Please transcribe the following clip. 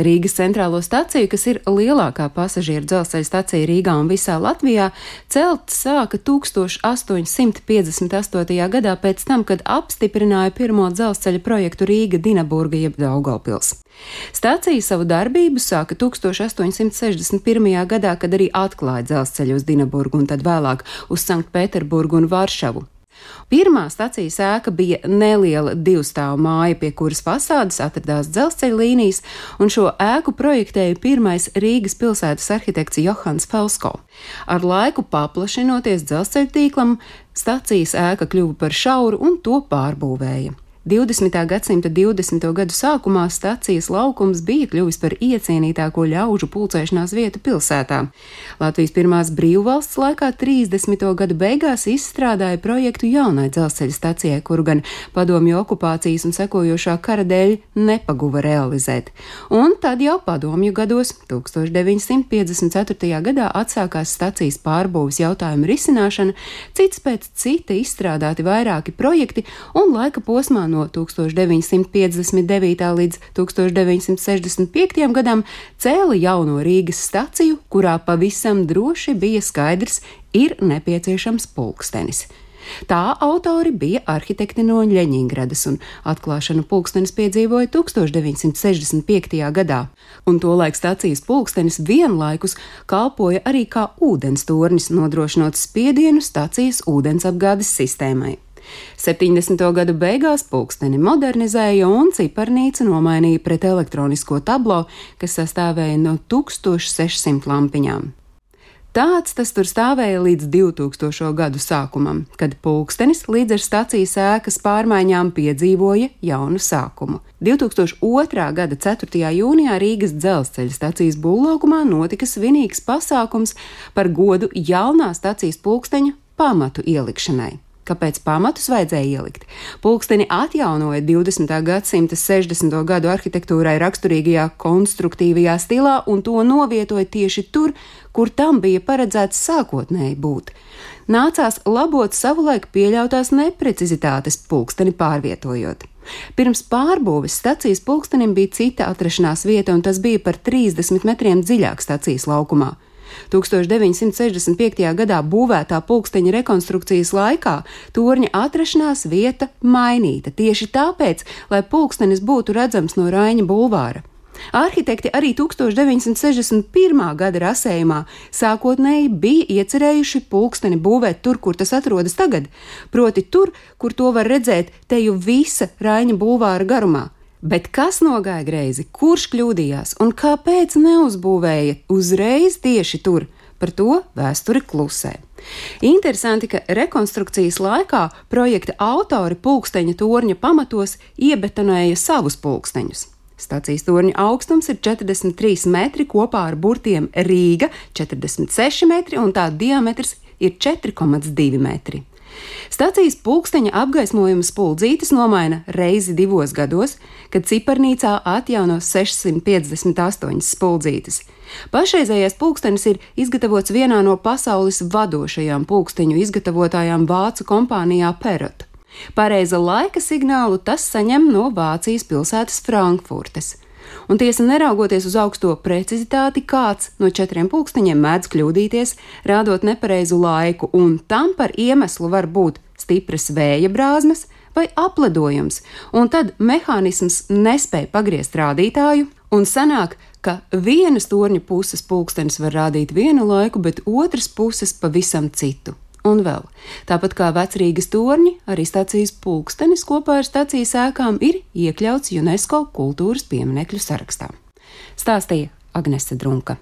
Rīgas centrālo staciju, kas ir lielākā pasažieru dzelzceļa stacija Rīgā un visā Latvijā, celt sāka 1858. gadā pēc tam, kad apstiprināja pirmo dzelzceļa projektu Rīga Dinaburga jeb Daugaupils. Stacija savu darbību sāka 1861. gadā, kad arī atklāja dzelzceļu uz Dinaburgu un tad vēlāk uz Sanktpēterburgu un Varšavu. Pirmā stacijas ēka bija neliela divstāvu māja, pie kuras fasādes atradās dzelzceļa līnijas, un šo ēku projektēja pirmais Rīgas pilsētas arhitekts Johans Felsko. Ar laiku paplašinoties dzelzceļa tīklam, stacijas ēka kļuva par šauru un to pārbūvēja. 20. gadsimta 20. gadu sākumā stacijas laukums bija kļuvis par iecienītāko ļaužu pulcēšanās vietu pilsētā. Latvijas pirmās brīvvalsts laikā 30. gadu beigās izstrādāja projektu jaunai dzelzceļa stacijai, kuru gan padomju okupācijas un sekojošā kara dēļ nepaguva realizēt. Un tad jau padomju gados, 1954. gadā, atsākās stacijas pārbūves jautājumu risināšana, cits pēc cita izstrādāti vairāki projekti un laika posmā no 1959. līdz 1965. gadam cēla jauno Rīgas staciju, kurā pavisam droši bija skaidrs, ir nepieciešams pulkstenis. Tā autori bija arhitekti no Ļeņingradas, un atklāšanu pulkstenis piedzīvoja 1965. gadā, un tolaik stācijas pulkstenis vienlaikus kalpoja arī kā ūdens tornis, nodrošinot spiedienu stācijas ūdensapgādes sistēmai. 70. gadu beigās pulksteni modernizēja un ciparnīca nomainīja pret elektronisko tablo, kas sastāvēja no 1600 lampiņām. Tāds tas tur stāvēja līdz 2000. gadu sākumam, kad pulkstenis līdz ar stacijas ēkas pārmaiņām piedzīvoja jaunu sākumu. 2002. gada 4. jūnijā Rīgas dzelzceļa stacijas būvlaukumā notika svinīgs pasākums par godu jaunā stacijas pulksteņa pamatu ielikšanai kāpēc pamatus vajadzēja ielikt. Pulksteni atjaunoja 20. gadsimta 60. gadu arhitektūrai raksturīgajā konstruktīvajā stilā un to novietoja tieši tur, kur tam bija paredzēts sākotnēji būt. Nācās labot savulaik pieļautās neprecizitātes pulksteni pārvietojot. Pirms pārbūves stacijas pulkstenim bija cita atrašanās vieta, un tas bija par 30 metriem dziļāk stacijas laukumā. 1965. gadā būvētā pulksteņa rekonstrukcijas laikā torņa atrašanās vieta mainīta tieši tāpēc, lai pulkstenis būtu redzams no Raņa bulvāra. Arhitekti arī 1961. gada rasējumā sākotnēji bija iecerējuši pulksteni būvēt tur, kur tas atrodas tagad, proti tur, kur to var redzēt teju visa Raņa bulvāra garumā. Bet kas nogāja greizi, kurš kļūdījās un kāpēc neuzbūvēja uzreiz tieši tur? Par to vēsture klusē. Interesanti, ka rekonstrukcijas laikā projekta autori pulksteņa torņa pamatos iebetonēja savus pulksteņus. Stacijas torņa augstums ir 43 metri kopā ar burtiem Rīga 46 metri un tā diametrs ir 4,2 metri. Stacijas pulksteņa apgaismojuma spuldzītes nomaina reizi divos gados, kad ciparnīcā atjauno 658 spuldzītes. Pašreizējais pulkstenis ir izgatavots vienā no pasaules vadošajām pulksteņu izgatavotājām Vācu kompānijā Perot. Pareiza laika signālu tas saņem no Vācijas pilsētas Frankfurtes un tiesa neraugoties uz augsto precizitāti, kāds no četriem pulksteņiem mēdz kļūdīties, rādot nepareizu laiku, un tam par iemeslu var būt stipras vēja brāzmas vai apledojums, un tad mehānisms nespēja pagriezt rādītāju, un sanāk, ka vienas torņa puses pulkstenis var rādīt vienu laiku, bet otras puses pavisam citu. Un vēl, tāpat kā vecrīgas torņi, arī stācijas pulkstenis kopā ar stācijas ēkām ir iekļauts UNESCO kultūras pieminekļu sarakstā. Stāstīja Agnese Drunka.